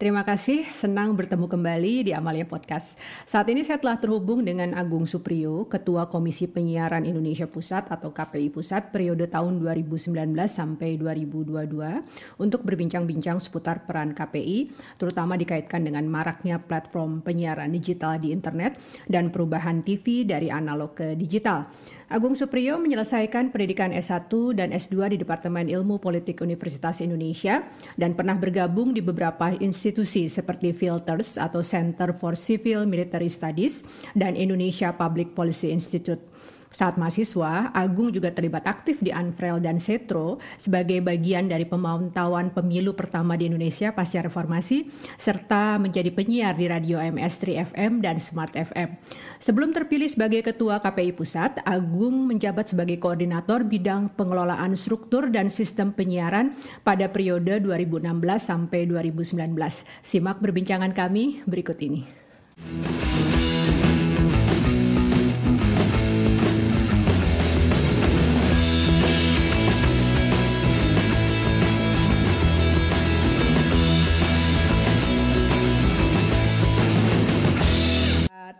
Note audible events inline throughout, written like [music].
Terima kasih, senang bertemu kembali di Amalia Podcast. Saat ini saya telah terhubung dengan Agung Supriyo, Ketua Komisi Penyiaran Indonesia Pusat atau KPI Pusat periode tahun 2019 sampai 2022 untuk berbincang-bincang seputar peran KPI, terutama dikaitkan dengan maraknya platform penyiaran digital di internet dan perubahan TV dari analog ke digital. Agung Supriyo menyelesaikan pendidikan S1 dan S2 di Departemen Ilmu Politik Universitas Indonesia dan pernah bergabung di beberapa institusi seperti Filters atau Center for Civil Military Studies dan Indonesia Public Policy Institute. Saat mahasiswa, Agung juga terlibat aktif di Anfrel dan Setro sebagai bagian dari pemantauan pemilu pertama di Indonesia pasca reformasi, serta menjadi penyiar di radio MS3 FM dan Smart FM. Sebelum terpilih sebagai Ketua KPI Pusat, Agung menjabat sebagai Koordinator Bidang Pengelolaan Struktur dan Sistem Penyiaran pada periode 2016 sampai 2019. Simak perbincangan kami berikut ini.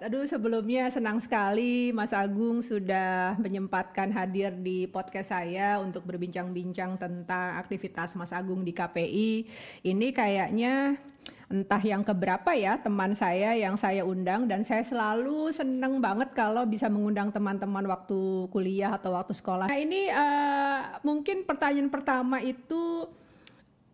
Aduh sebelumnya senang sekali Mas Agung sudah menyempatkan hadir di podcast saya untuk berbincang-bincang tentang aktivitas Mas Agung di KPI. Ini kayaknya entah yang keberapa ya teman saya yang saya undang dan saya selalu seneng banget kalau bisa mengundang teman-teman waktu kuliah atau waktu sekolah. Nah ini uh, mungkin pertanyaan pertama itu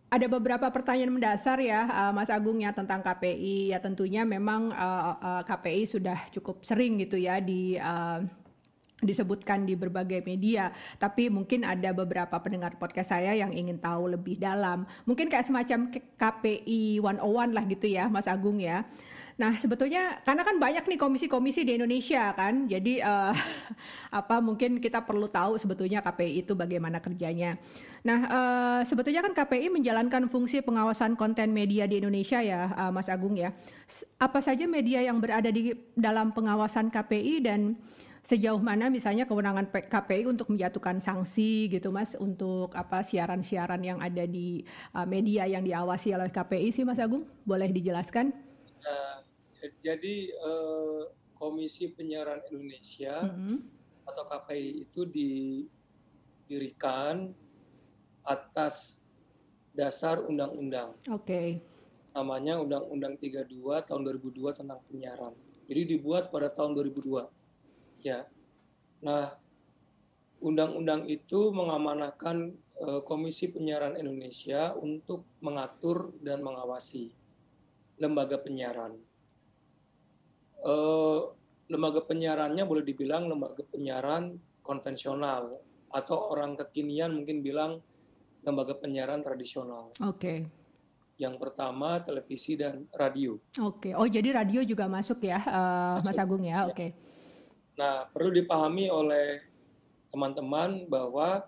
ada beberapa pertanyaan mendasar ya uh, Mas Agung ya tentang KPI ya tentunya memang uh, uh, KPI sudah cukup sering gitu ya di disebutkan di berbagai media, tapi mungkin ada beberapa pendengar podcast saya yang ingin tahu lebih dalam. Mungkin kayak semacam KPI 101 lah gitu ya, Mas Agung ya. Nah, sebetulnya karena kan banyak nih komisi-komisi di Indonesia kan, jadi uh, [laughs] apa mungkin kita perlu tahu sebetulnya KPI itu bagaimana kerjanya. Nah, uh, sebetulnya kan KPI menjalankan fungsi pengawasan konten media di Indonesia ya, uh, Mas Agung ya. Apa saja media yang berada di dalam pengawasan KPI dan sejauh mana misalnya kewenangan KPI untuk menjatuhkan sanksi gitu Mas untuk apa siaran-siaran yang ada di uh, media yang diawasi oleh KPI sih Mas Agung? Boleh dijelaskan? Jadi uh, Komisi Penyiaran Indonesia mm -hmm. atau KPI itu didirikan atas dasar undang-undang. Oke. Okay. Namanya Undang-Undang 32 tahun 2002 tentang penyiaran. Jadi dibuat pada tahun 2002. Ya. Nah, undang-undang itu mengamanahkan uh, Komisi Penyiaran Indonesia untuk mengatur dan mengawasi lembaga penyiaran eh, lembaga penyiarannya boleh dibilang lembaga penyiaran konvensional atau orang kekinian mungkin bilang lembaga penyiaran tradisional. Oke. Okay. Yang pertama televisi dan radio. Oke. Okay. Oh jadi radio juga masuk ya, uh, masuk. Mas Agung ya. ya. Oke. Okay. Nah perlu dipahami oleh teman-teman bahwa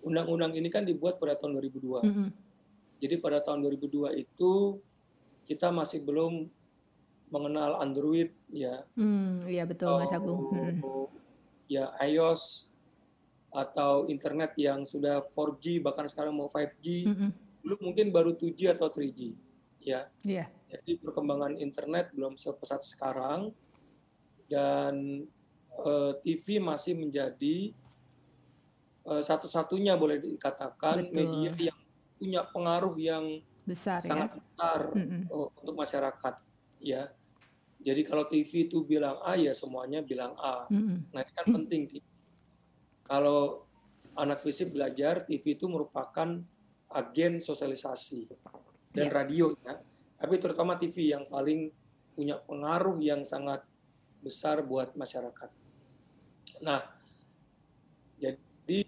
undang-undang ini kan dibuat pada tahun 2002. Mm -hmm. Jadi pada tahun 2002 itu kita masih belum mengenal Android ya. Hmm, iya betul Mas Agung. Hmm. Ya iOS atau internet yang sudah 4G bahkan sekarang mau 5G. Hmm. Dulu mungkin baru 2G atau 3G ya. Iya. Yeah. Jadi perkembangan internet belum sepesat sekarang dan uh, eh, TV masih menjadi uh, satu-satunya boleh dikatakan Betul. media yang punya pengaruh yang besar sangat ya? besar mm untuk masyarakat ya jadi kalau TV itu bilang A ya semuanya bilang A. Mm-hmm. Nah ini kan penting. Kalau anak fisik belajar, TV itu merupakan agen sosialisasi dan yeah. radio ya. Tapi terutama TV yang paling punya pengaruh yang sangat besar buat masyarakat. Nah, jadi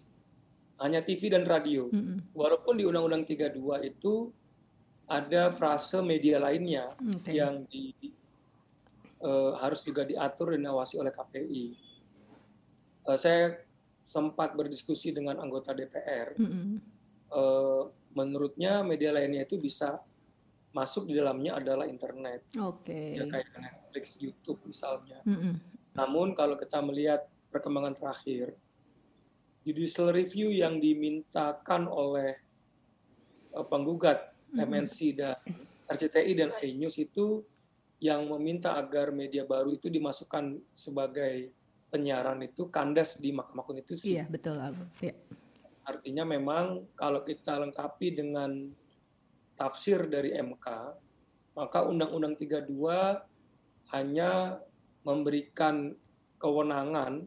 hanya TV dan radio. Mm-hmm. Walaupun di Undang-Undang 32 itu ada frase media lainnya okay. yang di uh, harus juga diatur dan diawasi oleh KPI. Eh, saya sempat berdiskusi dengan anggota DPR. Mm -hmm. uh, menurutnya media lainnya itu bisa masuk di dalamnya adalah internet. Oke. Okay. Ya kayak Netflix, YouTube misalnya. Mm -hmm. Namun kalau kita melihat perkembangan terakhir, judicial review yang dimintakan oleh uh, penggugat mm -hmm. MNC dan RCTI dan iNews itu yang meminta agar media baru itu dimasukkan sebagai penyiaran itu kandas di Mahkamah Konstitusi. Iya, betul, Abu. Ya. Artinya memang kalau kita lengkapi dengan tafsir dari MK, maka Undang-Undang 32 hanya memberikan kewenangan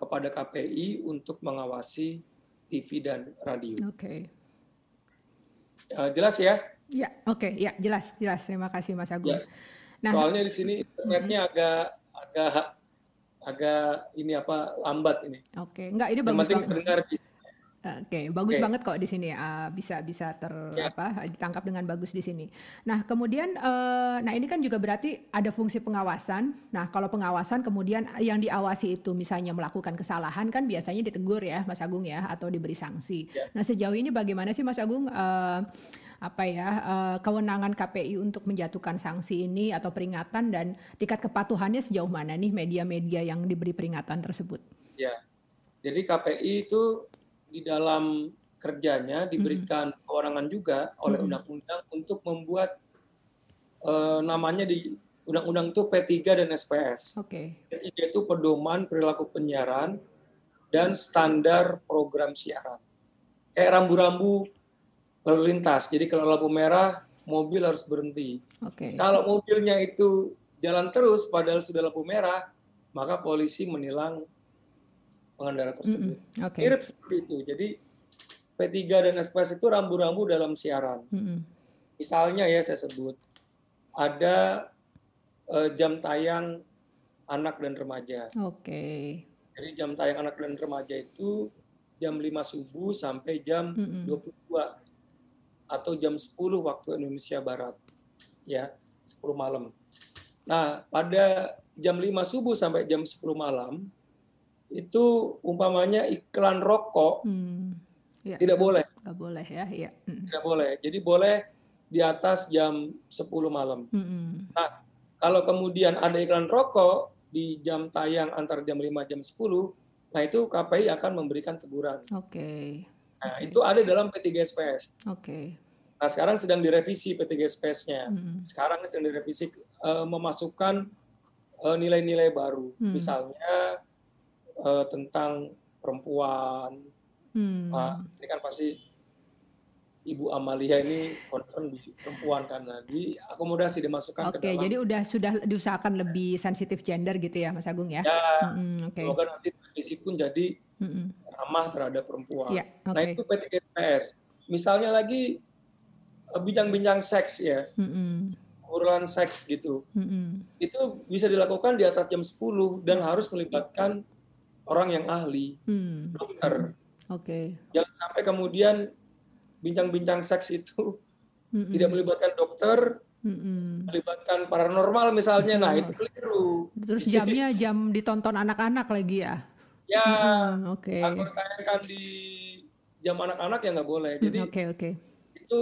kepada KPI untuk mengawasi TV dan radio. Oke. Okay. Uh, jelas ya? Ya, oke, okay. ya jelas, jelas. Terima kasih Mas Agung. Ya. Nah, soalnya di sini internetnya agak agak agak ini apa lambat ini. Oke, okay. enggak ini bagus banget. Terdengar Oke, okay, bagus okay. banget kok di sini uh, bisa bisa ter ya. apa ditangkap dengan bagus di sini. Nah, kemudian uh, nah ini kan juga berarti ada fungsi pengawasan. Nah, kalau pengawasan kemudian yang diawasi itu misalnya melakukan kesalahan kan biasanya ditegur ya, Mas Agung ya atau diberi sanksi. Ya. Nah, sejauh ini bagaimana sih Mas Agung uh, apa ya uh, kewenangan KPI untuk menjatuhkan sanksi ini atau peringatan dan tingkat kepatuhannya sejauh mana nih media-media yang diberi peringatan tersebut? Ya. Jadi KPI itu di dalam kerjanya diberikan mm-hmm. kewenangan juga oleh mm-hmm. undang-undang untuk membuat uh, namanya di undang-undang itu P3 dan SPS. Oke. Okay. P3 itu pedoman perilaku penyiaran dan standar program siaran. Kayak rambu-rambu lalu lintas. Jadi kalau lampu merah, mobil harus berhenti. Okay. Kalau mobilnya itu jalan terus padahal sudah lampu merah, maka polisi menilang pengendara tersebut. Mm -hmm. okay. Mirip seperti itu. Jadi P3 dan SPS itu rambu-rambu dalam siaran. Mm -hmm. Misalnya ya saya sebut ada uh, jam tayang anak dan remaja. Oke. Okay. Jadi jam tayang anak dan remaja itu jam 5 subuh sampai jam mm -hmm. 22 atau jam 10 waktu Indonesia Barat. Ya, 10 malam. Nah, pada jam 5 subuh sampai jam 10 malam itu umpamanya iklan rokok hmm. ya, tidak boleh. Tidak boleh ya, ya. Hmm. Tidak boleh. Jadi boleh di atas jam 10 malam. Hmm. Nah, kalau kemudian ada iklan rokok di jam tayang antara jam 5 jam 10, nah itu KPI akan memberikan teguran. Oke. Okay. Nah, okay. itu ada dalam P3SPS. Oke. Okay. Nah, sekarang sedang direvisi P3SPS-nya. Hmm. Sekarang sedang direvisi uh, memasukkan eh, nilai-nilai uh, baru. Hmm. Misalnya uh, tentang perempuan. Hmm. Nah, ini kan pasti Ibu Amalia ini concern di perempuan karena di akomodasi dimasukkan Oke, ke dalam. jadi udah sudah diusahakan lebih sensitif gender gitu ya, Mas Agung ya? Ya, hmm, okay. semoga nanti visi pun jadi hmm. ramah terhadap perempuan. Ya, okay. Nah itu P3PS. Misalnya lagi eh, bincang-bincang seks ya, hmm. urulan seks gitu, hmm. itu bisa dilakukan di atas jam 10 dan harus melibatkan orang yang ahli, hmm. dokter. Oke. Okay. Jangan sampai kemudian bincang-bincang seks itu mm tidak melibatkan dokter, mm melibatkan paranormal misalnya. Nah, itu keliru. Terus jamnya jam ditonton anak-anak lagi ya? Ya, mm, oke. Okay. Kalau tayangkan di jam anak-anak ya nggak boleh. Jadi oke okay, oke. Okay. Itu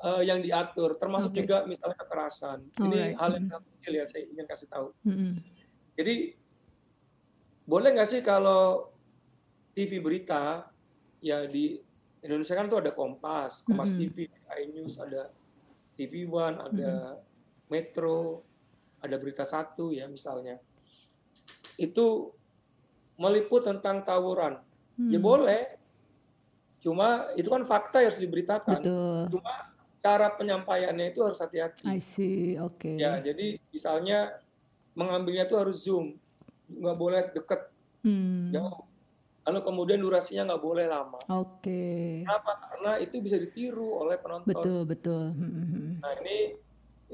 uh, yang diatur, termasuk okay. juga misalnya kekerasan. Ini hal yang sangat kecil ya, saya ingin kasih tahu. Mm-hmm. Jadi boleh nggak sih kalau TV berita ya di Indonesia kan tuh ada Kompas, Kompas mm -hmm. TV, iNews, ada TV One, ada mm -hmm. Metro, ada Berita Satu ya misalnya. Itu meliput tentang tawuran. Hmm. Ya boleh. Cuma itu kan fakta yang harus diberitakan. Betul. Cuma cara penyampaiannya itu harus hati-hati. I see, oke. Okay. Ya, jadi misalnya mengambilnya itu harus zoom nggak boleh deket hmm. jauh lalu kemudian durasinya nggak boleh lama. Oke. Okay. Kenapa? Karena itu bisa ditiru oleh penonton. Betul betul. Hmm. hmm, hmm. Nah ini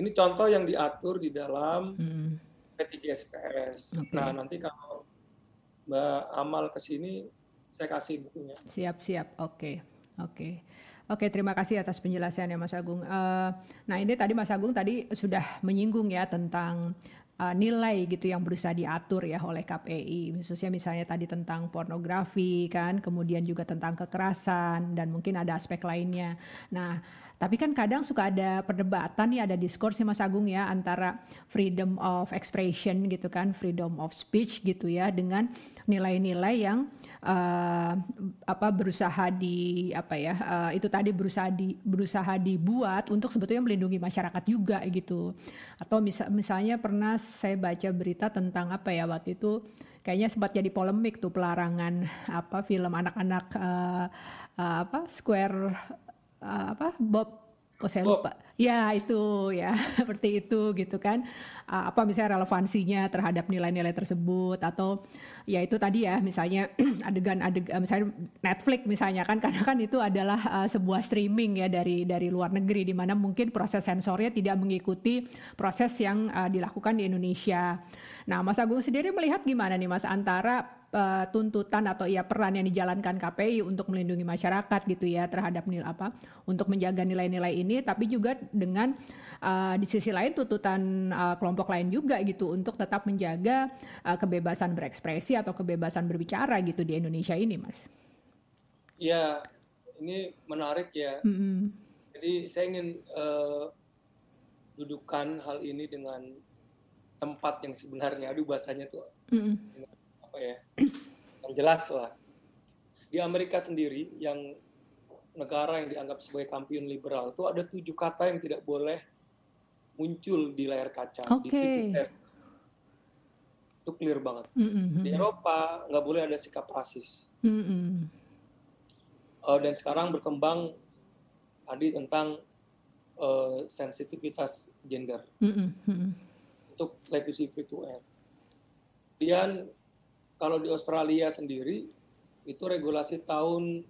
ini contoh yang diatur di dalam hmm. P3SPS. Okay. Nah nanti kalau Mbak Amal ke sini saya kasih bukunya. Siap siap. Oke okay. oke. Okay. Oke, terima kasih atas penjelasannya Mas Agung. Uh, nah, ini tadi Mas Agung tadi sudah menyinggung ya tentang uh, nilai gitu yang berusaha diatur ya oleh KPI khususnya misalnya tadi tentang pornografi kan kemudian juga tentang kekerasan dan mungkin ada aspek lainnya nah Tapi kan kadang suka ada perdebatan nih, ada diskurs ya Mas Agung ya antara freedom of expression gitu kan, freedom of speech gitu ya dengan nilai-nilai yang uh, apa berusaha di apa ya uh, itu tadi berusaha di berusaha dibuat untuk sebetulnya melindungi masyarakat juga gitu. Atau misal, misalnya pernah saya baca berita tentang apa ya waktu itu kayaknya sempat jadi polemik tuh pelarangan apa film anak-anak uh, uh, apa Square uh, apa Bob kok saya lupa. Oh. Ya itu ya [laughs] seperti itu gitu kan. Apa misalnya relevansinya terhadap nilai-nilai tersebut atau ya itu tadi ya misalnya [clears throat] adegan-adegan misalnya Netflix misalnya kan [laughs] karena kan itu adalah uh, sebuah streaming ya dari dari luar negeri di mana mungkin proses sensornya tidak mengikuti proses yang uh, dilakukan di Indonesia. Nah, Mas Agung sendiri melihat gimana nih Mas antara tuntutan atau ya peran yang dijalankan KPI untuk melindungi masyarakat gitu ya terhadap nilai apa untuk menjaga nilai-nilai ini tapi juga dengan uh, di sisi lain tuntutan uh, kelompok lain juga gitu untuk tetap menjaga uh, kebebasan berekspresi atau kebebasan berbicara gitu di Indonesia ini Mas. Ya, ini menarik ya. Mm -hmm. Jadi saya ingin uh, dudukan hal ini dengan tempat yang sebenarnya. Aduh bahasanya tuh mm -hmm apa ya yang jelas lah di Amerika sendiri yang negara yang dianggap sebagai kampion liberal itu ada tujuh kata yang tidak boleh muncul di layar kaca okay. di Twitter itu clear banget mm -hmm. di Eropa nggak boleh ada sikap rasis mm -hmm. uh, dan sekarang berkembang tadi tentang uh, sensitivitas gender mm -hmm. untuk televisi free to air kemudian kalau di Australia sendiri itu regulasi tahun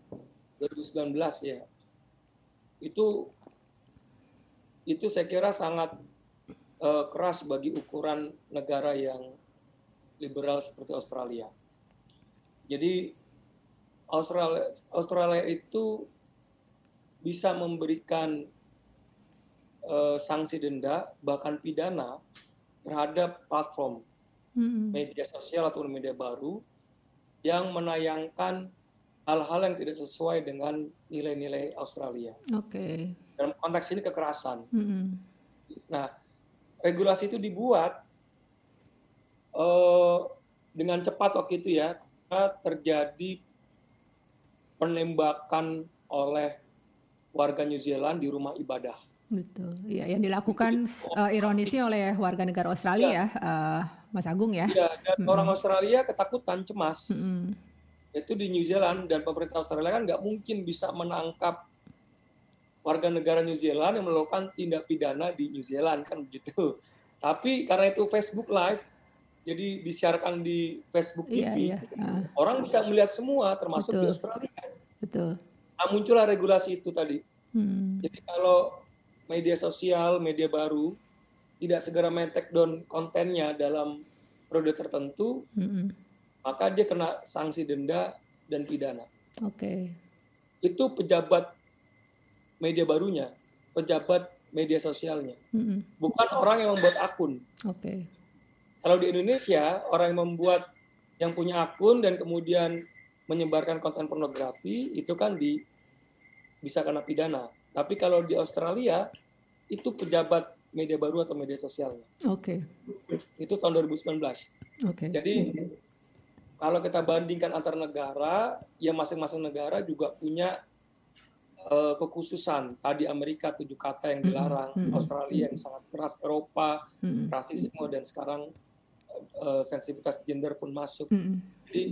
2019 ya. Itu itu saya kira sangat uh, keras bagi ukuran negara yang liberal seperti Australia. Jadi Australia Australia itu bisa memberikan uh, sanksi denda bahkan pidana terhadap platform hmm. media sosial atau media baru yang menayangkan hal-hal yang tidak sesuai dengan nilai-nilai Australia. Oke. Okay. Dalam konteks ini kekerasan. Hmm. Nah, regulasi itu dibuat uh, dengan cepat waktu itu ya, terjadi penembakan oleh warga New Zealand di rumah ibadah. Betul. Ya, yang dilakukan uh, ironisnya oleh warga negara Australia ya. Uh, Mas Agung ya. Iya, dan hmm. orang Australia ketakutan, cemas. Hmm. Itu di New Zealand dan pemerintah Australia kan nggak mungkin bisa menangkap warga negara New Zealand yang melakukan tindak pidana di New Zealand kan begitu. Tapi karena itu Facebook Live, jadi disiarkan di Facebook TV, iya, iya. Uh. orang bisa melihat semua, termasuk Betul. di Australia. Betul. Nah, muncullah regulasi itu tadi. Hmm. Jadi kalau media sosial, media baru tidak segera men-take down kontennya dalam periode tertentu, mm-hmm. Maka dia kena sanksi denda dan pidana. Oke. Okay. Itu pejabat media barunya, pejabat media sosialnya, mm-hmm. bukan orang yang membuat akun. Oke. Okay. Kalau di Indonesia orang yang membuat yang punya akun dan kemudian menyebarkan konten pornografi itu kan di bisa kena pidana. Tapi kalau di Australia itu pejabat media baru atau media sosialnya. Oke. Okay. Itu tahun 2019. Oke. Okay. Jadi kalau kita bandingkan antar negara, ya masing-masing negara juga punya uh, kekhususan. Tadi Amerika tujuh kata yang dilarang, mm -hmm. Australia yang sangat keras, Eropa mm -hmm. rasisme dan sekarang uh, sensitivitas gender pun masuk. Mm -hmm. Jadi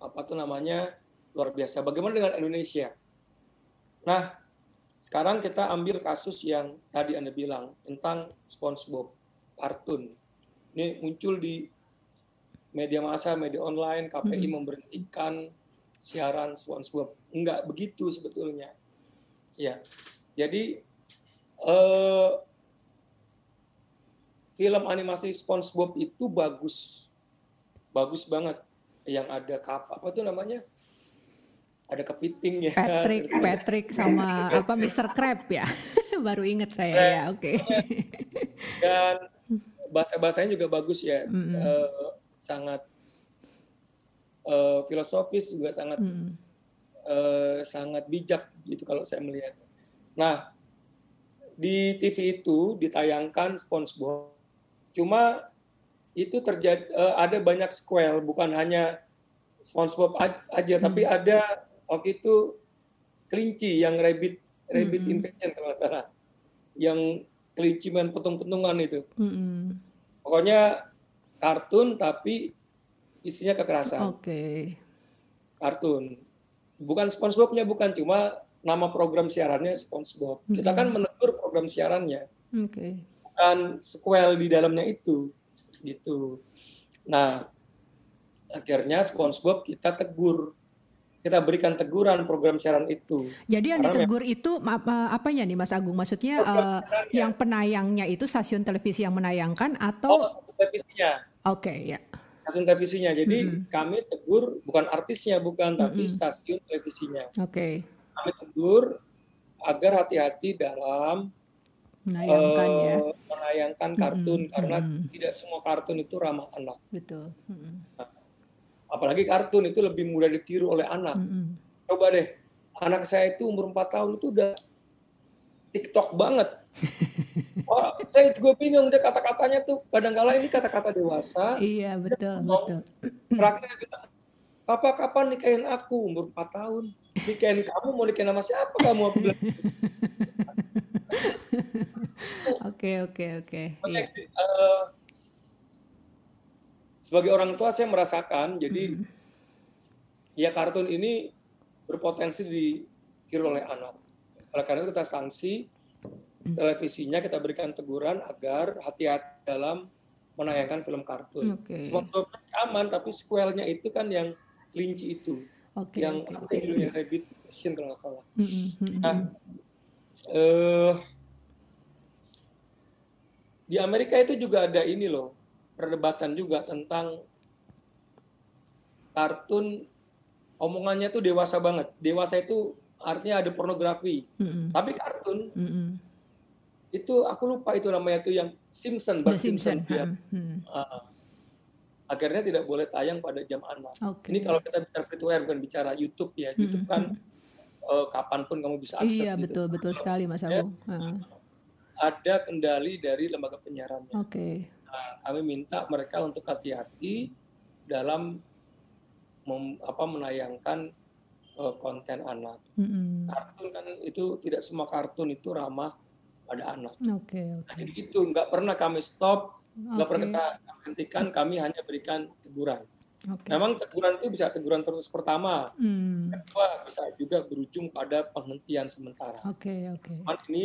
apa tuh namanya luar biasa. Bagaimana dengan Indonesia? Nah, sekarang kita ambil kasus yang tadi Anda bilang tentang SpongeBob kartun. Ini muncul di media massa, media online, KPI hmm. memberhentikan siaran SpongeBob. Enggak begitu sebetulnya. Ya. Jadi eh, film animasi SpongeBob itu bagus. Bagus banget. Yang ada kap apa tuh namanya? ada kepiting ya. Patrick, [laughs] Patrick sama apa Mr. Crab ya. [laughs] Baru inget saya Crab. ya, oke. Okay. Dan bahasa-bahasanya juga bagus ya. Mm -hmm. uh, sangat uh, filosofis juga sangat mm -hmm. uh, sangat bijak gitu kalau saya melihat. Nah, di TV itu ditayangkan SpongeBob. Cuma itu terjadi uh, ada banyak sequel, bukan hanya SpongeBob aja, hmm. tapi ada waktu itu kelinci yang rabbit rabbit hmm. invasion kalau salah, yang kelinci main petung-petungan itu. Hmm. Pokoknya kartun tapi isinya kekerasan. Oke. Okay. Kartun. Bukan SpongeBobnya bukan cuma nama program siarannya SpongeBob. Mm-hmm. Kita kan menegur program siarannya. Oke. Okay. Bukan sequel di dalamnya itu gitu. Nah, akhirnya SpongeBob kita tegur kita berikan teguran program siaran itu. Jadi yang ditegur itu apa apanya nih Mas Agung? Maksudnya uh, yang penayangnya itu stasiun televisi yang menayangkan atau oh, televisinya. Oke, okay, ya. Stasiun televisinya. Jadi mm -hmm. kami tegur bukan artisnya bukan, mm -hmm. tapi stasiun televisinya. Oke. Okay. Kami tegur agar hati-hati dalam menayangkan uh, ya menayangkan kartun mm -hmm. karena mm -hmm. tidak semua kartun itu ramah anak. Betul. Mm -hmm. nah, apalagi kartun itu lebih mudah ditiru oleh anak. Mm -hmm. Coba deh, anak saya itu umur 4 tahun itu udah TikTok banget. [laughs] Oh, saya juga bingung deh kata-katanya tuh kadang-kala ini kata-kata dewasa. Iya, betul, betul. Terakhir dia bilang, Papa kapan nikahin aku? Umur 4 tahun. Nikahin kamu mau nikahin sama siapa kamu? [laughs] Oke, oke, oke. Sebagai orang tua saya merasakan jadi hmm. ya kartun ini berpotensi ditiru oleh anak. Oleh karena itu kita sanksi hmm. televisinya kita berikan teguran agar hati-hati dalam menayangkan film kartun. Okay. Semua aman tapi sequelnya itu kan yang linci itu. Okay, yang okay. judulnya Rabbit Machine kalau nggak salah. Mm -hmm. Nah, eh, di Amerika itu juga ada ini loh perdebatan juga tentang kartun omongannya tuh dewasa banget. Dewasa itu artinya ada pornografi. Mm-hmm. Tapi kartun mm-hmm. itu aku lupa itu namanya tuh yang Simpson, Bart Simpson. Simpson ya. mm-hmm. uh, akhirnya tidak boleh tayang pada jam anak. Okay. Ini kalau kita bicara free to air bukan bicara YouTube ya. Mm-hmm. YouTube kan uh, kapan pun kamu bisa akses. Iya gitu. betul betul sekali Mas Agung. Ya, uh. Ada kendali dari lembaga penyiarannya. Oke. Okay Nah, kami minta mereka untuk hati-hati dalam mem, apa, menayangkan uh, konten anak. Mm-hmm. Kartun kan itu tidak semua kartun itu ramah pada anak. Oke. Okay, okay. Nah, jadi itu nggak pernah kami stop, nggak okay. pernah kita hentikan, kami hanya berikan teguran. Okay. Memang teguran itu bisa teguran terus pertama, mm. kedua bisa juga berujung pada penghentian sementara. Oke okay, oke. Okay. ini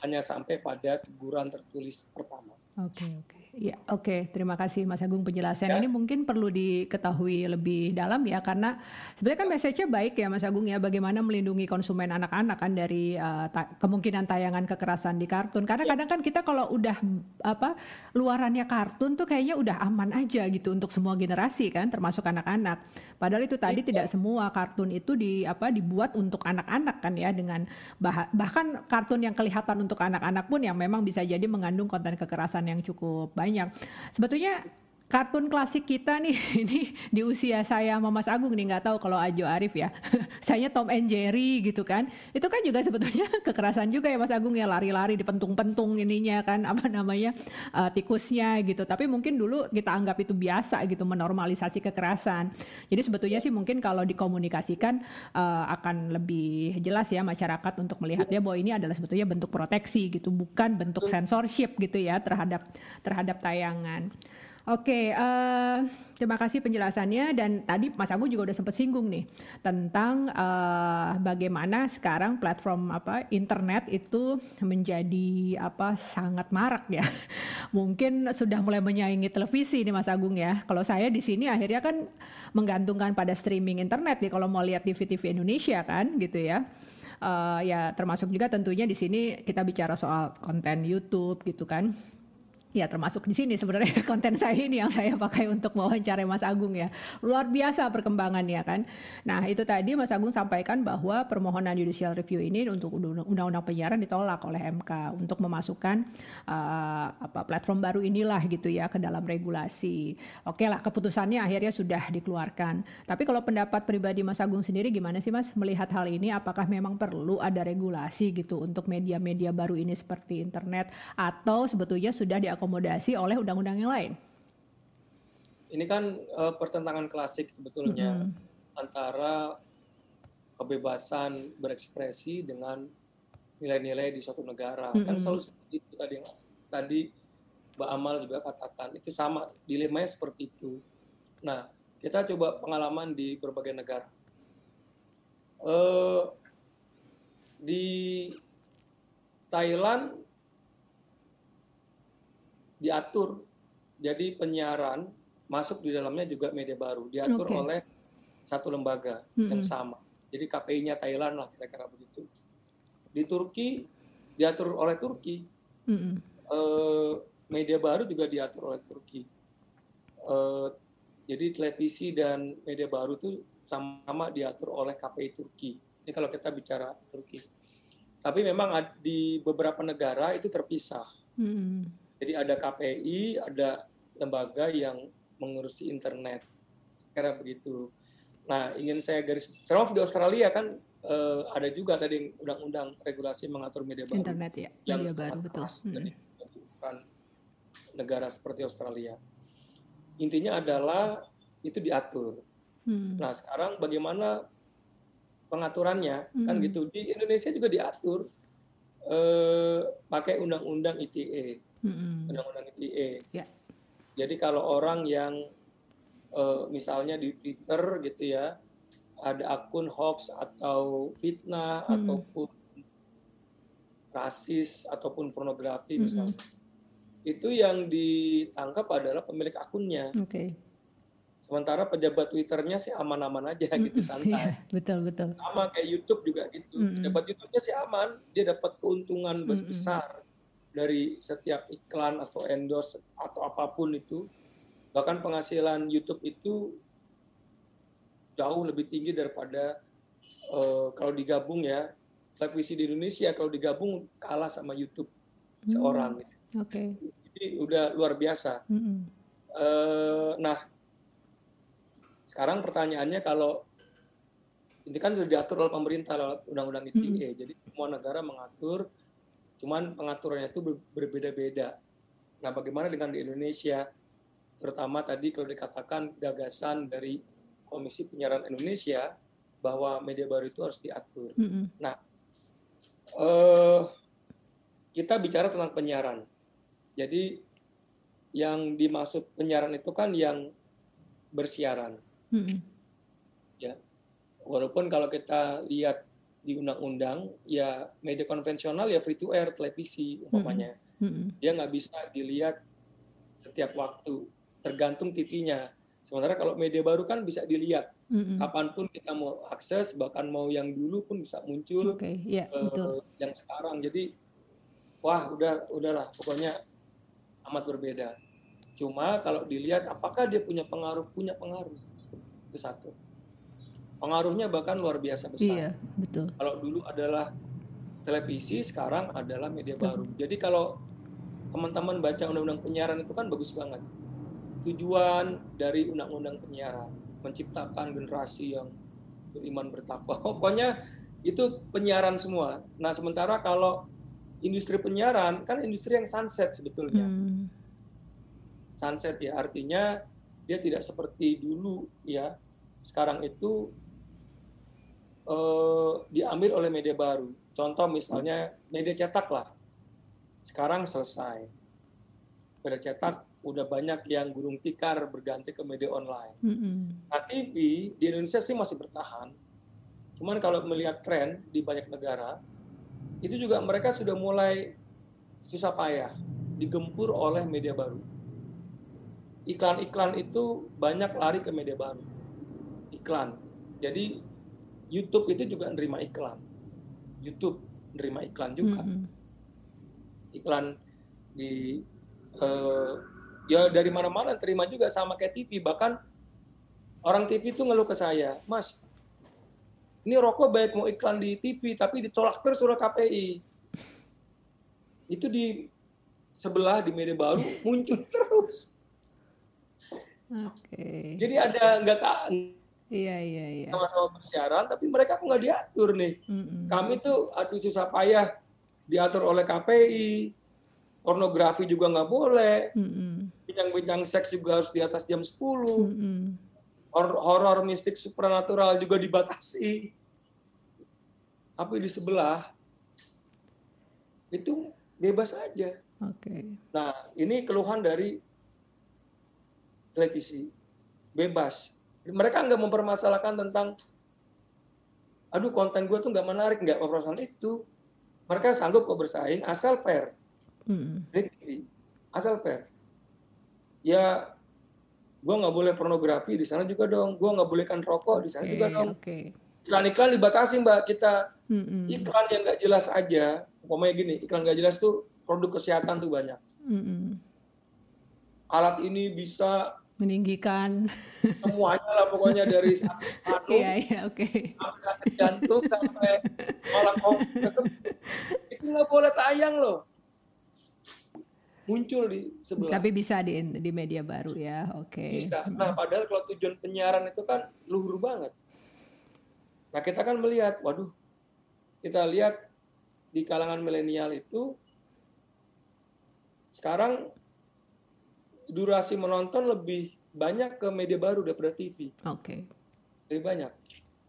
hanya sampai pada teguran tertulis pertama. Oke okay, oke. Okay. Ya, oke. Okay. Terima kasih Mas Agung penjelasan. Ya. Ini mungkin perlu diketahui lebih dalam ya karena sebenarnya kan message-nya baik ya Mas Agung ya bagaimana melindungi konsumen anak-anak kan dari uh, ta kemungkinan tayangan kekerasan di kartun. Karena ya. kadang kan kita kalau udah apa luarannya kartun tuh kayaknya udah aman aja gitu untuk semua generasi kan termasuk anak-anak. Padahal itu tadi ya. tidak semua kartun itu di apa dibuat untuk anak-anak kan ya dengan bah bahkan kartun yang kelihatan untuk anak-anak pun yang memang bisa jadi mengandung konten kekerasan yang cukup banyak. Sebetulnya kartun klasik kita nih [laughs] ini di usia saya sama Mas Agung nih nggak tahu kalau Ajo Arif ya. [laughs] Saya Tom and Jerry gitu kan. Itu kan juga sebetulnya [laughs] kekerasan juga ya Mas Agung ya lari-lari dipentung-pentung ininya kan apa namanya uh, tikusnya gitu. Tapi mungkin dulu kita anggap itu biasa gitu menormalisasi kekerasan. Jadi sebetulnya sih mungkin kalau dikomunikasikan uh, akan lebih jelas ya masyarakat untuk melihatnya bahwa ini adalah sebetulnya bentuk proteksi gitu bukan bentuk censorship gitu ya terhadap terhadap tayangan. Oke, uh, terima kasih penjelasannya dan tadi Mas Agung juga udah sempat singgung nih tentang uh, bagaimana sekarang platform apa internet itu menjadi apa sangat marak ya. [laughs] Mungkin sudah mulai menyaingi televisi nih Mas Agung ya. Kalau saya di sini akhirnya kan menggantungkan pada streaming internet nih kalau mau lihat TV-TV Indonesia kan gitu ya. Uh, ya termasuk juga tentunya di sini kita bicara soal konten YouTube gitu kan Ya termasuk di sini sebenarnya [laughs] konten saya ini yang saya pakai untuk mewawancara Mas Agung ya. Luar biasa perkembangannya kan. Nah itu tadi Mas Agung sampaikan bahwa permohonan judicial review ini untuk undang-undang penyiaran ditolak oleh MK untuk memasukkan uh, apa platform baru inilah gitu ya ke dalam regulasi. Oke lah keputusannya akhirnya sudah dikeluarkan. Tapi kalau pendapat pribadi Mas Agung sendiri gimana sih Mas melihat hal ini? Apakah memang perlu ada regulasi gitu untuk media-media baru ini seperti internet atau sebetulnya sudah di diakomodasi oleh undang-undang yang lain. Ini kan uh, pertentangan klasik sebetulnya mm -hmm. antara kebebasan berekspresi dengan nilai-nilai di suatu negara. Mm -hmm. Kan selalu seperti itu tadi tadi Mbak Amal juga katakan itu sama dilemanya seperti itu. Nah, kita coba pengalaman di berbagai negara. Uh, di Thailand diatur. Jadi penyiaran masuk di dalamnya juga media baru. Diatur okay. oleh satu lembaga mm -hmm. yang sama. Jadi KPI-nya Thailand lah kira-kira begitu. Di Turki diatur oleh Turki. Mm -hmm. uh, media baru juga diatur oleh Turki. Uh, jadi televisi dan media baru itu sama diatur oleh KPI Turki. Ini kalau kita bicara Turki. Tapi memang di beberapa negara itu terpisah. Mm -hmm jadi ada KPI, ada lembaga yang mengurusi internet. Karena begitu. Nah, ingin saya garis sama di Australia kan uh, ada juga tadi undang-undang regulasi mengatur media baru. Internet ya, yang media baru betul. Hmm. Bukan negara seperti Australia. Intinya adalah itu diatur. Hmm. Nah, sekarang bagaimana pengaturannya kan hmm. kan gitu di Indonesia juga diatur eh, pakai undang-undang ITE mm-hmm. undang-undang ITE. Yeah. Jadi kalau orang yang uh, misalnya di Twitter gitu ya ada akun hoax atau fitnah mm-hmm. ataupun rasis ataupun pornografi mm-hmm. misalnya itu yang ditangkap adalah pemilik akunnya. Okay. Sementara pejabat Twitternya sih aman-aman aja mm-hmm. gitu santai. Yeah, betul betul. Sama kayak YouTube juga gitu. Mm-hmm. Pejabat YouTube-nya sih aman, dia dapat keuntungan mm-hmm. besar dari setiap iklan atau endorse atau apa pun itu bahkan penghasilan YouTube itu jauh lebih tinggi daripada uh, kalau digabung ya televisi di Indonesia kalau digabung kalah sama YouTube hmm. seorang. Oke. Okay. Jadi udah luar biasa. Hmm. Uh, nah sekarang pertanyaannya kalau ini kan sudah diatur oleh pemerintah lewat undang-undang ITE, hmm. jadi semua negara mengatur Cuman pengaturannya itu berbeda-beda. Nah, bagaimana dengan di Indonesia? Terutama tadi kalau dikatakan gagasan dari Komisi Penyiaran Indonesia bahwa media baru itu harus diatur. Mm -hmm. Nah, eh, kita bicara tentang penyiaran. Jadi yang dimaksud penyiaran itu kan yang bersiaran. Mm -hmm. Ya, walaupun kalau kita lihat di undang-undang ya media konvensional ya free to air televisi umpamanya. Mm-hmm. dia nggak bisa dilihat setiap waktu tergantung TV-nya sementara kalau media baru kan bisa dilihat. Mm-hmm. kapan pun kita mau akses bahkan mau yang dulu pun bisa muncul okay. yeah, uh, betul. yang sekarang. Jadi wah udah udahlah. Pokoknya amat berbeda. Cuma kalau dilihat apakah dia punya pengaruh? Punya pengaruh. Itu satu pengaruhnya bahkan luar biasa besar. Iya, betul. Kalau dulu adalah televisi, sekarang adalah media betul. baru. Jadi kalau teman-teman baca undang-undang penyiaran itu kan bagus banget. Tujuan dari undang-undang penyiaran menciptakan generasi yang beriman bertakwa. [laughs] Pokoknya itu penyiaran semua. Nah, sementara kalau industri penyiaran kan industri yang sunset sebetulnya. Hmm. Sunset ya artinya dia tidak seperti dulu ya. Sekarang itu uh, diambil oleh media baru. Contoh misalnya media cetak lah. Sekarang selesai. Media cetak udah banyak yang gulung tikar berganti ke media online. Mm -hmm. Nah TV di Indonesia sih masih bertahan. Cuman kalau melihat tren di banyak negara, itu juga mereka sudah mulai susah payah digempur oleh media baru. Iklan-iklan itu banyak lari ke media baru. Iklan. Jadi YouTube itu juga nerima iklan. YouTube nerima iklan juga. Mm -hmm. Iklan di uh, ya dari mana-mana terima juga sama kayak TV bahkan orang TV itu ngeluh ke saya Mas ini rokok baik mau iklan di TV tapi ditolak terus oleh KPI itu di sebelah di media baru muncul [laughs] terus Oke. Jadi ada nggak Iya iya iya. Sama-sama bersiaran, tapi mereka kok nggak diatur nih. Mm-mm. Kami tuh aduh susah payah diatur oleh KPI, pornografi juga nggak boleh, bincang-bincang seks juga harus di atas jam 10, horor mistik supernatural juga dibatasi. Tapi di sebelah itu bebas aja. Oke. Okay. Nah ini keluhan dari televisi bebas mereka nggak mempermasalahkan tentang aduh konten gue tuh nggak menarik. Nggak permasalahan itu. Mereka sanggup kok bersaing asal fair. Hmm. asal fair. Ya gue nggak boleh pornografi di sana juga dong. Gue nggak bolehkan rokok di sana okay, juga dong. okay. iklan-iklan dibatasi mbak. Kita hmm. iklan yang nggak jelas aja. Umpamanya gini iklan nggak jelas tuh produk kesehatan tuh banyak. Hmm. alat ini bisa meninggikan. Semuanya lah pokoknya dari [laughs] sakit iya iya oke. okay. sakit jantung sampai malah itu nggak boleh tayang loh. Muncul di sebelah. Tapi bisa di di media baru ya oke. Okay. bisa nah padahal kalau tujuan penyiaran itu kan luhur banget. Nah kita kan melihat waduh kita lihat di kalangan milenial itu sekarang durasi menonton lebih banyak ke media baru daripada TV. Oke. Okay. Lebih banyak.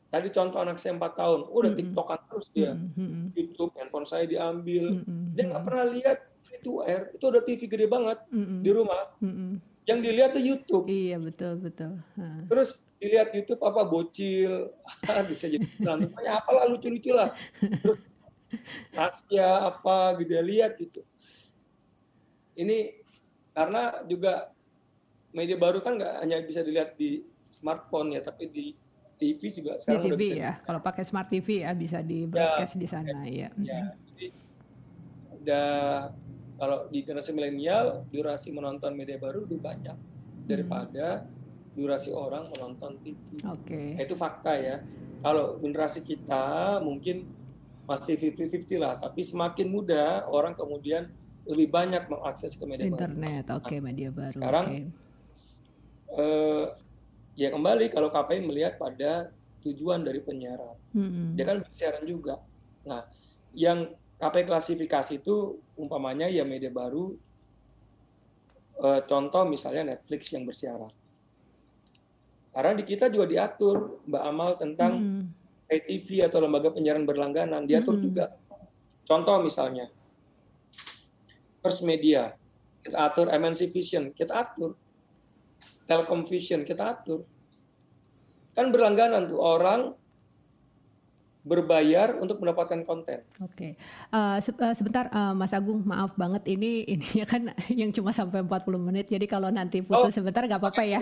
Tadi contoh anak saya 4 tahun, udah mm -hmm. TikTokan terus dia. Mm -hmm. YouTube, handphone saya diambil. Mm -hmm. Dia nggak pernah lihat free to air. Itu ada TV gede banget mm -hmm. di rumah. Mm -hmm. Yang dilihat tuh YouTube. Iya betul betul. Ha. Terus dilihat YouTube apa bocil, [laughs] bisa jadi apa apalah lucu-lucu lah. Terus Tasya apa gitu ya lihat gitu. Ini karena juga media baru kan nggak hanya bisa dilihat di smartphone ya, tapi di TV juga sekarang di TV udah bisa ya. Kalau pakai smart TV ya bisa di ya, broadcast ya, di sana ya. Ya, jadi udah kalau di generasi milenial durasi menonton media baru lebih banyak daripada hmm. durasi orang menonton TV. Oke. Okay. Nah, itu fakta ya. Kalau generasi kita mungkin masih 50-50 lah, tapi semakin muda orang kemudian lebih banyak mengakses ke media internet. Oke, okay, nah, media baru. Sekarang okay. eh, ya kembali kalau KPI melihat pada tujuan dari penyiaran. Hmm. Dia kan siaran juga. Nah, yang KPI klasifikasi itu umpamanya ya media baru eh, contoh misalnya Netflix yang bersiaran. Karena di kita juga diatur Mbak Amal tentang hmm. TV atau lembaga penyiaran berlangganan diatur hmm. juga. Contoh misalnya First Media, kita atur MNC Vision, kita atur. Telkom Vision, kita atur. Kan berlangganan tuh orang berbayar untuk mendapatkan konten. Oke, okay. uh, eh, se uh, sebentar uh, Mas Agung, maaf banget ini ini ya kan [laughs] yang cuma sampai 40 menit. Jadi kalau nanti putus oh, sebentar nggak apa-apa ya.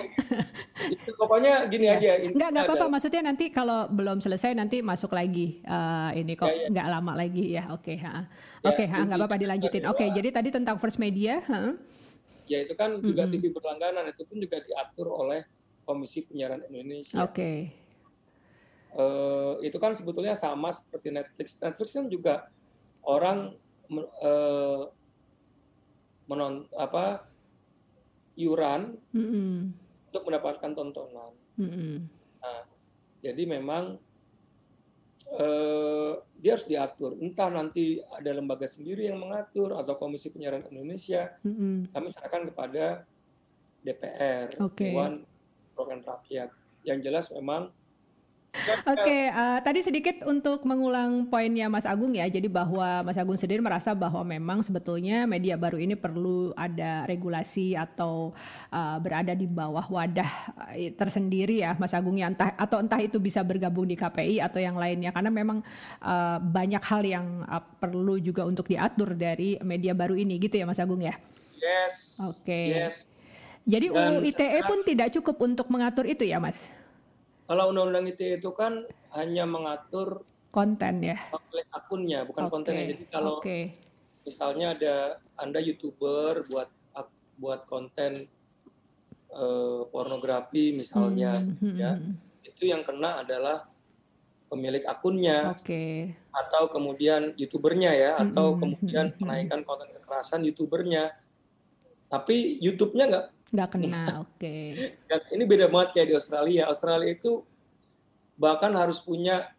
[laughs] Itu pokoknya gini yeah. aja. Nggak nggak apa-apa. Maksudnya nanti kalau belum selesai nanti masuk lagi uh, ini kok yeah, yeah. nggak lama lagi ya. Oke, okay, ha. Ya, Oke, okay, nggak apa-apa dilanjutin. Oke, okay, jadi tadi tentang First Media, ha? Ya itu kan juga mm -hmm. TV berlangganan itu pun juga diatur oleh Komisi Penyiaran Indonesia. Oke. Okay uh, itu kan sebetulnya sama seperti Netflix. Netflix kan juga orang uh, menon apa iuran mm -hmm. untuk mendapatkan tontonan. Mm -hmm. Nah, jadi memang uh, dia harus diatur. Entah nanti ada lembaga sendiri yang mengatur atau Komisi Penyiaran Indonesia. Mm -hmm. Kami serahkan kepada DPR, okay. Dewan Perwakilan Rakyat. Yang jelas memang Oke, okay, uh, eh, tadi sedikit untuk mengulang poinnya Mas Agung ya. Jadi bahwa Mas Agung sendiri merasa bahwa memang sebetulnya media baru ini perlu ada regulasi atau uh, berada di bawah wadah eh, tersendiri ya, Mas Agung ya. Entah atau entah itu bisa bergabung di KPI atau yang lainnya. Karena memang uh, banyak hal yang uh, perlu juga untuk diatur dari media baru ini, gitu ya, Mas Agung ya. Yes. Oke. Okay. Yes. Jadi UU ITE pun tidak cukup untuk mengatur itu ya, Mas? Kalau undang-undang ITE itu kan hanya mengatur konten ya. akunnya, bukan okay. kontennya. Jadi kalau okay. misalnya ada Anda YouTuber buat buat konten uh, pornografi misalnya, hmm. ya itu yang kena adalah pemilik akunnya, okay. atau kemudian youtubernya ya, atau hmm. kemudian menaikkan konten kekerasan youtubernya. Tapi YouTube-nya nggak nggak kena, oke. Okay. ini beda banget kayak di Australia. Australia itu bahkan harus punya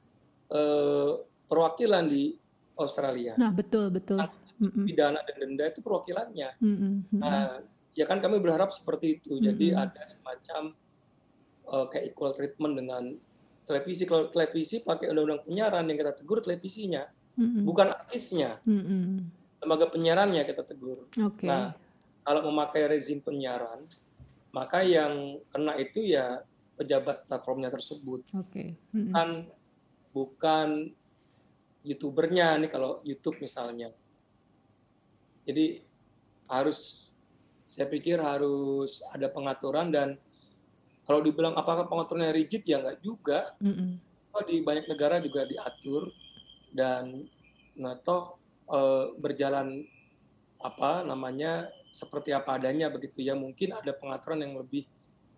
uh, perwakilan di Australia. Nah betul betul. Nah, pidana dan denda itu perwakilannya. Nah ya kan kami berharap seperti itu. Jadi ada semacam uh, kayak equal treatment dengan televisi. Kalau televisi pakai undang-undang penyiaran yang kita tegur televisinya, bukan artisnya. Lembaga penyiarannya kita tegur. Okay. Nah kalau memakai rezim penyiaran, maka yang kena itu ya pejabat platformnya tersebut. Okay. Kan bukan youtubernya nih kalau YouTube misalnya. Jadi harus saya pikir harus ada pengaturan dan kalau dibilang apakah pengaturannya rigid ya nggak juga. Mm -mm. di banyak negara juga diatur dan nah toh e, berjalan apa namanya seperti apa adanya begitu ya mungkin ada pengaturan yang lebih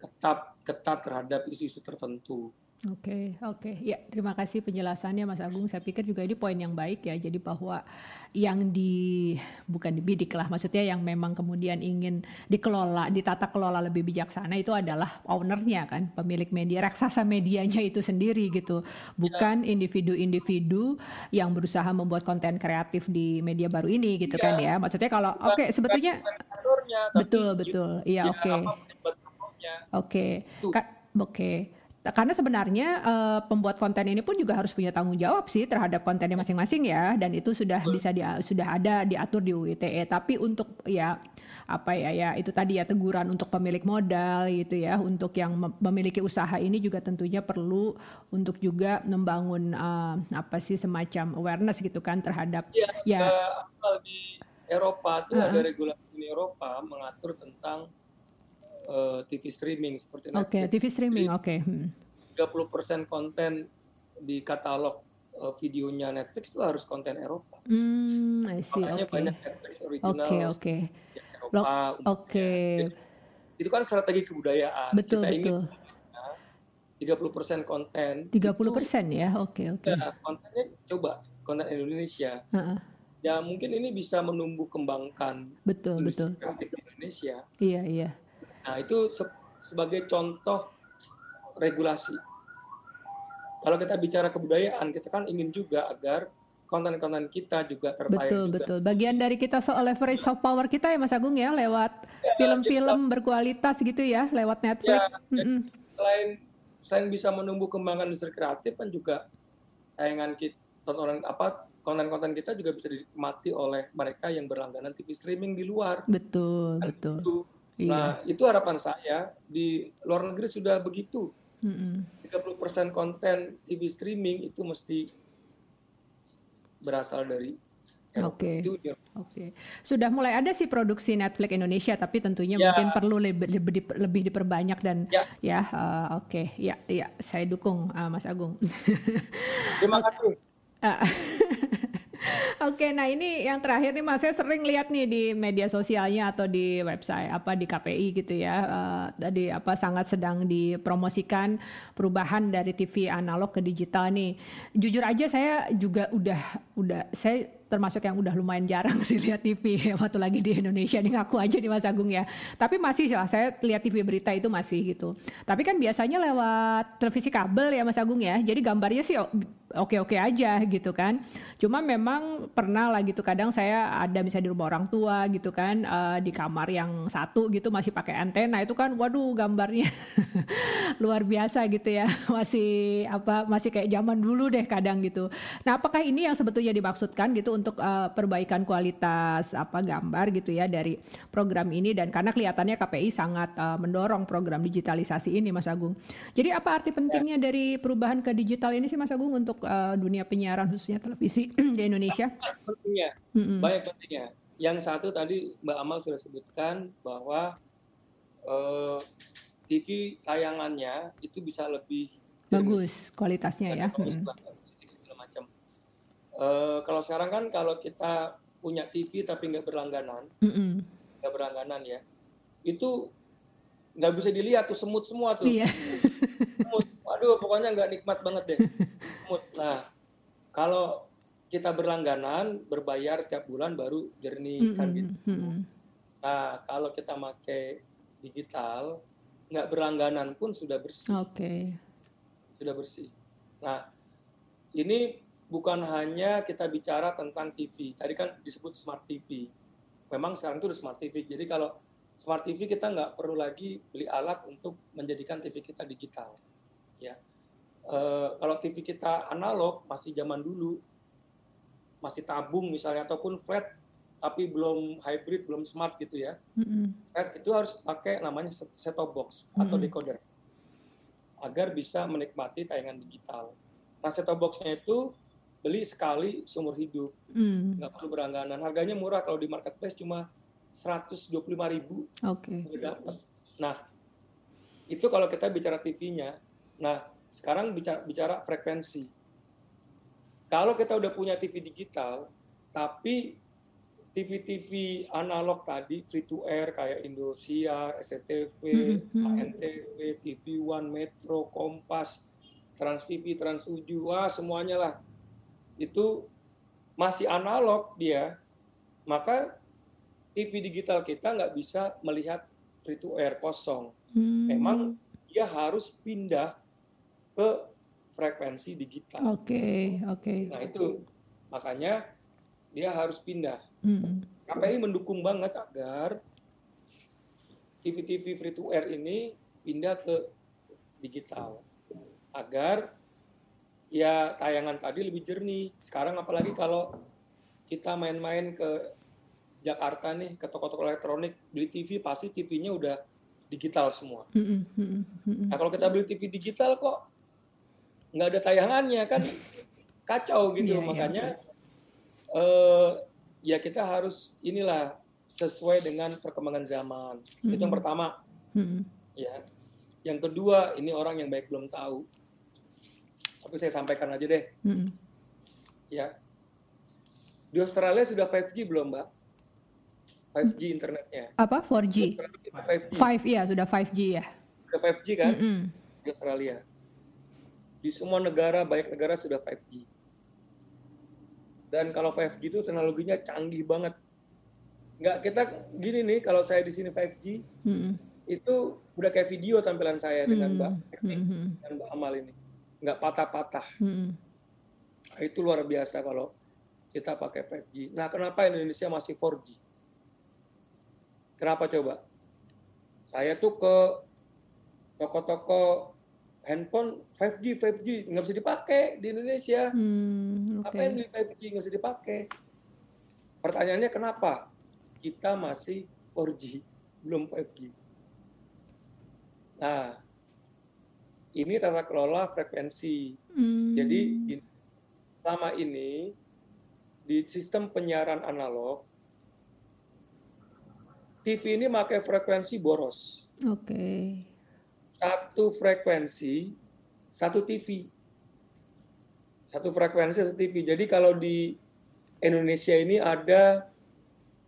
ketat ketat terhadap isu-isu tertentu. Oke, oke. Ya, terima kasih penjelasannya Mas Agung. Saya pikir juga ini poin yang baik ya. Jadi bahwa yang di bukan dibidik lah, maksudnya yang memang kemudian ingin dikelola, ditata kelola lebih bijaksana itu adalah ownernya kan, pemilik media, raksasa medianya itu sendiri gitu. Bukan ya. individu-individu yang berusaha membuat konten kreatif di media baru ini gitu ya. kan ya. Maksudnya kalau oke okay, sebetulnya betul betul. Iya, oke. Oke. Oke karena sebenarnya uh, pembuat konten ini pun juga harus punya tanggung jawab sih terhadap kontennya masing-masing ya. Dan itu sudah bisa di, sudah ada diatur di UITE tapi untuk ya apa ya ya itu tadi ya teguran untuk pemilik modal gitu ya untuk yang memiliki usaha ini juga tentunya perlu untuk juga membangun uh, apa sih semacam awareness gitu kan terhadap ya, ya di Eropa itu uh, ada regulasi di Eropa mengatur tentang uh, TV streaming seperti Netflix. Oke, okay, TV streaming, oke. Okay. Hmm. 30% konten di katalog uh, videonya Netflix itu harus konten Eropa. Hmm, I see. Makanya okay. banyak Netflix original. Oke, okay, oke. Okay. Eropa. Oke. Okay. Itu kan strategi kebudayaan. Betul, Kita betul. Ingin 30% konten. 30% persen ya, oke okay, oke. Okay. Ya, kontennya coba konten Indonesia. Uh -uh. Ya mungkin ini bisa menumbuh kembangkan betul betul Indonesia. Iya iya. Nah, itu se sebagai contoh regulasi. Kalau kita bicara kebudayaan, kita kan ingin juga agar konten-konten kita juga terbaik betul, juga. Betul, Bagian dari kita soal leverage soft power kita ya Mas Agung ya, lewat ya, film-film ya, berkualitas gitu ya, lewat Netflix. Ya, mm -hmm. Selain selain bisa menumbuh kembangkan industri kreatif kan juga tayangan kita tontonan apa konten-konten kita juga bisa dinikmati oleh mereka yang berlangganan TV streaming di luar. Betul, kan betul. Itu Iya. Nah, itu harapan saya di luar negeri sudah begitu. Mm-hmm. 30% konten TV streaming itu mesti berasal dari Oke, okay. oke. Okay. Sudah mulai ada sih produksi Netflix Indonesia, tapi tentunya ya. mungkin perlu lebih, lebih, lebih diperbanyak dan ya, ya uh, oke, okay. ya, ya, saya dukung uh, Mas Agung. Terima [laughs] kasih. [laughs] Oke, nah ini yang terakhir nih Mas, saya sering lihat nih di media sosialnya atau di website apa di KPI gitu ya. Uh, tadi apa sangat sedang dipromosikan perubahan dari TV analog ke digital nih. Jujur aja saya juga udah udah saya termasuk yang udah lumayan jarang [laughs] sih lihat TV waktu lagi di Indonesia nih ngaku aja di Mas Agung ya. Tapi masih sih lah saya lihat TV berita itu masih gitu. Tapi kan biasanya lewat televisi kabel ya Mas Agung ya. Jadi gambarnya sih oke-oke aja gitu kan. Cuma memang pernah lah gitu kadang saya ada bisa di rumah orang tua gitu kan uh, di kamar yang satu gitu masih pakai antena itu kan waduh gambarnya [laughs] luar biasa gitu ya. [laughs] Masih apa masih kayak zaman dulu deh kadang gitu. Nah, apakah ini yang sebetulnya dimaksudkan gitu untuk uh, perbaikan kualitas apa gambar gitu ya dari program ini dan karena kelihatannya KPI sangat uh, mendorong program digitalisasi ini Mas Agung. Jadi apa arti pentingnya ya. dari perubahan ke digital ini sih Mas Agung untuk uh, dunia penyiaran khususnya televisi [clears throat] di Indonesia? Pentingnya, mm -hmm. banyak pentingnya. Yang satu tadi Mbak Amal sudah sebutkan bahwa uh, TV tayangannya itu bisa lebih bagus kualitasnya ya. Bagus, hmm Uh, kalau sekarang kan kalau kita punya TV tapi nggak berlangganan, nggak mm -hmm. berlangganan ya, itu nggak bisa dilihat tuh semut semua tuh. Iya. semut. Waduh, pokoknya nggak nikmat banget deh. [laughs] Nah, kalau kita berlangganan, berbayar tiap bulan baru jernih mm -hmm. kan gitu. Mm -hmm. Nah, kalau kita pakai digital, nggak berlangganan pun sudah bersih. Oke. Okay. Sudah bersih. Nah, ini bukan hanya kita bicara tentang TV. Tadi kan disebut smart TV. Memang sekarang itu udah smart TV. Jadi kalau smart TV kita nggak perlu lagi beli alat untuk menjadikan TV kita digital. Ya, e, kalau TV kita analog masih zaman dulu, masih tabung misalnya ataupun flat tapi belum hybrid, belum smart gitu ya. Mm-hmm. Flat itu harus pakai namanya set-top box mm-hmm. atau decoder agar bisa menikmati tayangan digital. Nah, set-top boxnya itu beli sekali seumur hidup, mm. nggak perlu berangganan. Harganya murah kalau di marketplace cuma 125 ribu. Oke. Okay. dapat. Nah, itu kalau kita bicara TV-nya. Nah, sekarang bicara, bicara frekuensi. Kalau kita udah punya TV digital, tapi TV-TV analog tadi free to air kayak Indosiar, SCTV, mm-hmm. ANTV, TV One, Metro, Kompas, Trans TV, Trans 7, wah semuanya lah. Itu masih analog dia, maka TV digital kita nggak bisa melihat free to air kosong. Hmm. Memang dia harus pindah ke frekuensi digital. Oke, okay, oke. Okay. Nah itu makanya dia harus pindah. Hmm. KPI mendukung banget agar TV-TV free to air ini pindah ke digital agar ya tayangan tadi lebih jernih. Sekarang apalagi kalau kita main-main ke Jakarta nih ke toko-toko elektronik beli TV pasti TV-nya udah digital semua. Mm -hmm. Nah kalau kita beli TV digital kok nggak ada tayangannya kan [laughs] kacau gitu yeah, iya, makanya yeah. Uh, ya kita harus inilah sesuai dengan perkembangan zaman. Mm -hmm. Itu yang pertama. Mm -hmm. Ya. Yang kedua ini orang yang baik belum tahu. Tapi saya sampaikan aja deh. Mm -hmm. Ya. Di Australia sudah 5G belum, Mbak? 5G internetnya. Apa? 4G? 5G. 5 iya, sudah 5G ya. Sudah 5G kan? Mm -hmm. Di Australia. Di semua negara, banyak negara sudah 5G. Dan kalau 5G itu teknologinya canggih banget. Nggak kita gini nih, kalau saya di sini 5G, mm -hmm. itu udah kayak video tampilan saya dengan Mbak mm -hmm. dan Mbak Amal ini. Nggak patah-patah. Mm -hmm. nah, itu luar biasa kalau kita pakai 5G. Nah, kenapa Indonesia masih 4G? Kenapa coba? Saya tuh ke toko-toko handphone 5G, 5G nggak bisa dipakai di Indonesia. Hmm, okay. Apa yang beli 5G nggak bisa dipakai? Pertanyaannya kenapa kita masih 4G belum 5G? Nah, ini tata kelola frekuensi. Hmm. Jadi selama ini di sistem penyiaran analog TV ini pakai frekuensi boros. Oke. Okay. Satu frekuensi, satu TV. Satu frekuensi, satu TV. Jadi kalau di Indonesia ini ada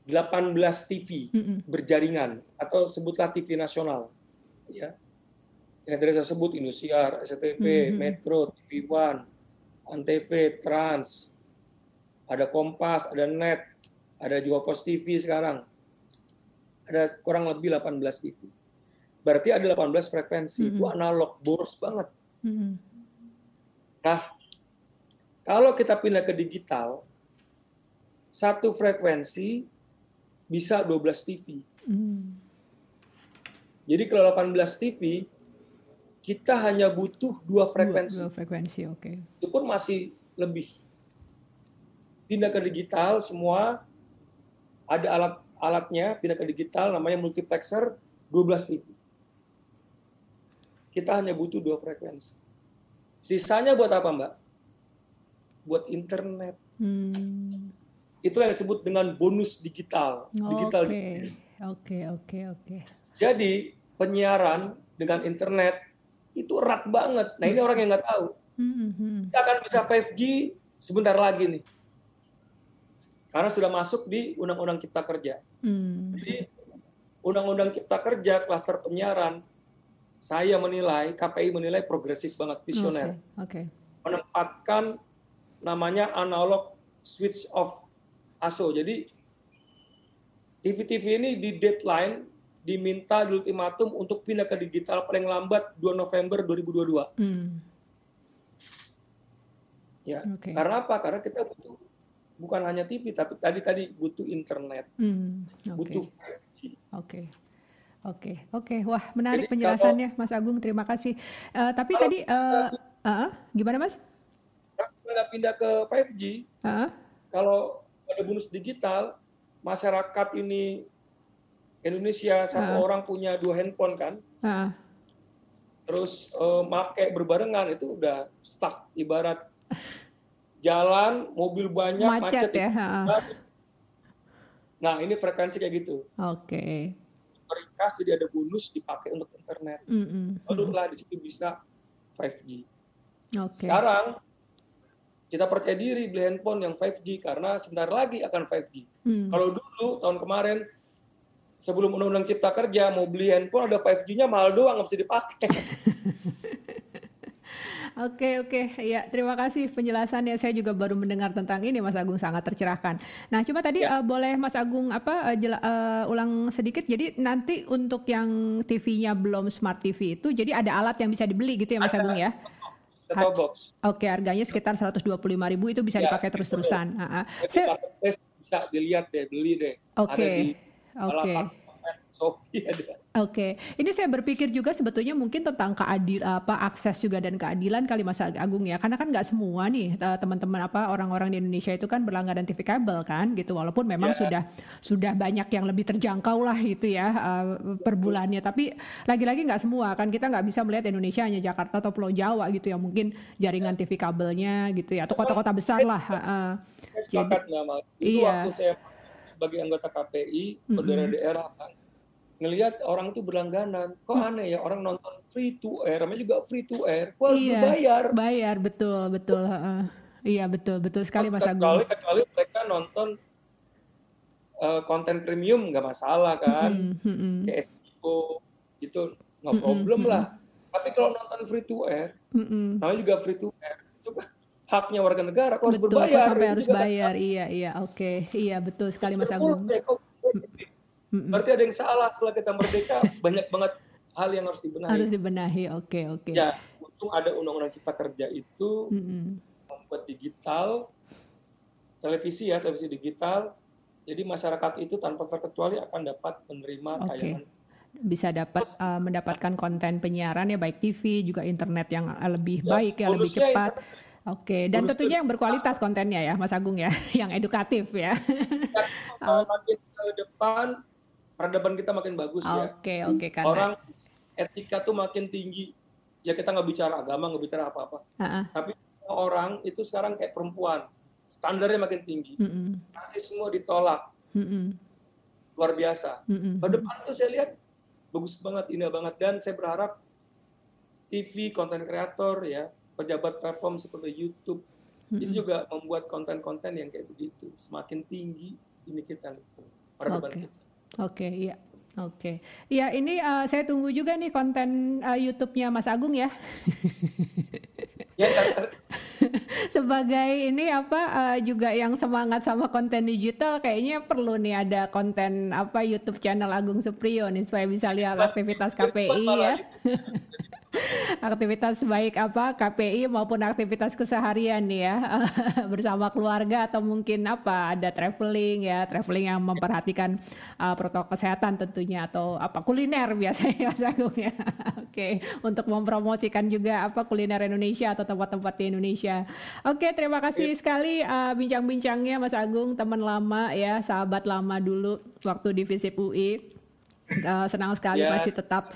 18 TV mm berjaringan atau sebutlah TV nasional. Ya. Yang tadi saya sebut Indosiar, SCTV, mm -hmm. Metro, TV One, Antv, Trans, ada Kompas, ada Net, ada juga Pos TV sekarang ada kurang lebih 18 TV. Berarti ada 18 frekuensi, mm -hmm. itu analog, boros banget. Mm -hmm. Nah, kalau kita pindah ke digital, satu frekuensi bisa 12 TV. Mm. Jadi kalau 18 TV, kita hanya butuh dua frekuensi. Dua, dua frekuensi, oke. Okay. Itu pun masih lebih. Pindah ke digital, semua ada alat alatnya pindah ke digital namanya multiplexer 12 TV. Kita hanya butuh dua frekuensi. Sisanya buat apa, Mbak? Buat internet. Hmm. Itulah yang disebut dengan bonus digital. Digital. Oke, oke, oke. Jadi penyiaran dengan internet itu erat banget. Nah ini hmm. orang yang nggak tahu. Hmm, hmm. Kita akan bisa 5G sebentar lagi nih karena sudah masuk di Undang-Undang Cipta Kerja. Hmm. Jadi Undang-Undang Cipta Kerja klaster penyiaran, saya menilai KPI menilai progresif banget visioner. Okay. Okay. Menempatkan namanya analog switch off ASO. Jadi TV-TV ini di deadline diminta di ultimatum untuk pindah ke digital paling lambat 2 November 2022. Hmm. Ya, okay. karena apa? Karena kita butuh bukan hanya TV tapi tadi tadi butuh internet, hmm. okay. butuh Oke. Oke, oke. Wah, menarik Jadi penjelasannya kalau, Mas Agung. Terima kasih. Uh, tapi tadi uh, uh, gimana Mas? Kalau pindah ke 5G, uh, kalau ada bonus digital, masyarakat ini Indonesia satu uh, orang punya dua handphone kan? Uh, terus uh, make berbarengan itu udah stuck ibarat jalan mobil banyak macet, macet ya. Uh. Nah, ini frekuensi kayak gitu. Oke. Okay. Ringkas jadi ada bonus dipakai untuk internet. Mm -hmm. Lah di situ bisa 5G. Okay. Sekarang kita percaya diri beli handphone yang 5G karena sebentar lagi akan 5G. Mm. Kalau dulu tahun kemarin sebelum undang-undang cipta kerja mau beli handphone ada 5G-nya mahal doang nggak bisa dipakai. [laughs] Oke oke ya terima kasih penjelasannya saya juga baru mendengar tentang ini Mas Agung sangat tercerahkan. Nah cuma tadi ya. uh, boleh Mas Agung apa uh, jela, uh, ulang sedikit jadi nanti untuk yang TV-nya belum smart TV itu jadi ada alat yang bisa dibeli gitu ya Mas Agung ya? box. Oke, harganya sekitar 125.000 itu bisa ya, dipakai terus-terusan. Uh, saya bisa dilihat deh, beli deh. Oke. Oke. Okay. Shopee ada. Oke, okay. ini saya berpikir juga sebetulnya mungkin tentang keadil apa akses juga dan keadilan kali Mas Agung ya, karena kan nggak semua nih teman-teman apa orang-orang di Indonesia itu kan berlangganan TV kabel kan, gitu. Walaupun memang yeah. sudah sudah banyak yang lebih terjangkau lah itu ya uh, per bulannya, tapi lagi-lagi nggak semua kan kita nggak bisa melihat Indonesia hanya Jakarta atau Pulau Jawa gitu ya, mungkin jaringan TV kabelnya gitu ya, atau kota-kota besar lah. Uh, jadi, Itu iya. waktu saya sebagai anggota KPI, mm -hmm. daerah kan ngelihat orang itu berlangganan. Kok hmm. aneh ya orang nonton free to air, namanya juga free to air. Kok harus iya, bayar? Bayar, betul, betul. Uh, iya, betul, betul sekali Mas Agung. Kecuali, kecuali mereka nonton uh, konten premium nggak masalah kan. Mm -hmm. Kayak HBO itu nggak problem mm -hmm. lah. Tapi kalau nonton free to air, mm -hmm. namanya juga free to air, itu kan haknya warga negara, kok harus betul, berbayar. sampai harus bayar, kan. iya, iya, oke. Okay. Iya, betul sekali Mas Agung. Berarti ada yang salah setelah kita merdeka, [laughs] banyak banget hal yang harus dibenahi. Harus dibenahi, oke okay, oke. Okay. Ya, untung ada undang-undang cipta kerja itu Mm-mm. membuat digital televisi ya televisi digital. Jadi masyarakat itu tanpa terkecuali akan dapat menerima okay. tayangan bisa dapat uh, mendapatkan konten penyiaran ya baik TV juga internet yang lebih ya, baik ya lebih cepat. Oke, okay. dan tentunya yang berkualitas kontennya ya, Mas Agung ya, [laughs] yang edukatif ya. ya [laughs] makin ke depan peradaban kita makin bagus ya. Oke oke karena orang etika tuh makin tinggi. Ya kita nggak bicara agama, nggak bicara apa-apa. Uh-uh. Tapi orang itu sekarang kayak perempuan, standarnya makin tinggi. Mm-mm. semua ditolak. Mm-mm. Luar biasa. Mm-mm. Pada depan tuh saya lihat bagus banget, indah banget dan saya berharap TV, konten kreator ya, pejabat platform seperti YouTube mm-hmm. itu juga membuat konten-konten yang kayak begitu semakin tinggi ini kita peradaban okay. kita. Oke, okay, iya. Oke. Okay. Iya, ini uh, saya tunggu juga nih konten uh, YouTube-nya Mas Agung ya. ya [laughs] Sebagai ini apa uh, juga yang semangat sama konten digital kayaknya perlu nih ada konten apa YouTube channel Agung Supriyo nih supaya bisa lihat aktivitas KPI ya. [laughs] aktivitas baik apa KPI maupun aktivitas keseharian nih ya [laughs] bersama keluarga atau mungkin apa ada traveling ya traveling yang memperhatikan uh, protokol kesehatan tentunya atau apa kuliner biasanya [laughs] Mas Agung ya oke okay. untuk mempromosikan juga apa kuliner Indonesia atau tempat-tempat di Indonesia oke okay, terima kasih yeah. sekali uh, bincang-bincangnya Mas Agung teman lama ya sahabat lama dulu waktu di FISIP UI uh, senang sekali yeah. masih tetap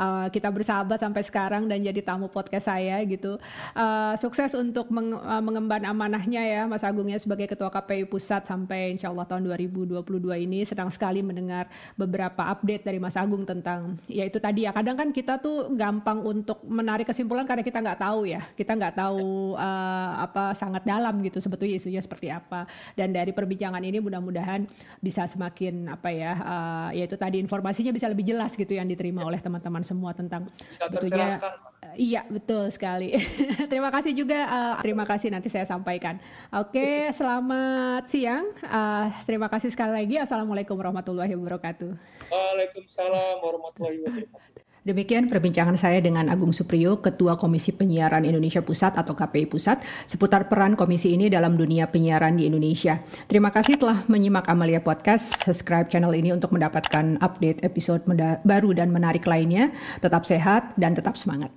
uh, kita bersahabat sampai sekarang dan jadi tamu podcast saya gitu. Uh, sukses untuk meng, uh, mengemban amanahnya ya Mas Agung ya sebagai Ketua KPU Pusat sampai insya Allah tahun 2022 ini. Sedang sekali mendengar beberapa update dari Mas Agung tentang ya itu tadi ya kadang kan kita tuh gampang untuk menarik kesimpulan karena kita nggak tahu ya kita nggak tahu uh, apa sangat dalam gitu sebetulnya isunya seperti apa dan dari perbincangan ini mudah-mudahan bisa semakin apa ya uh, yaitu tadi informasinya bisa lebih jelas gitu yang diterima oleh teman-teman semua tentang sebetulnya Iya betul sekali. [laughs] terima kasih juga. Uh, terima kasih nanti saya sampaikan. Oke, okay, selamat siang. Uh, terima kasih sekali lagi. Assalamualaikum warahmatullahi wabarakatuh. Waalaikumsalam warahmatullahi wabarakatuh. Demikian perbincangan saya dengan Agung Supriyo, Ketua Komisi Penyiaran Indonesia Pusat atau KPI Pusat, seputar peran komisi ini dalam dunia penyiaran di Indonesia. Terima kasih telah menyimak Amalia Podcast. Subscribe channel ini untuk mendapatkan update episode baru dan menarik lainnya. Tetap sehat dan tetap semangat.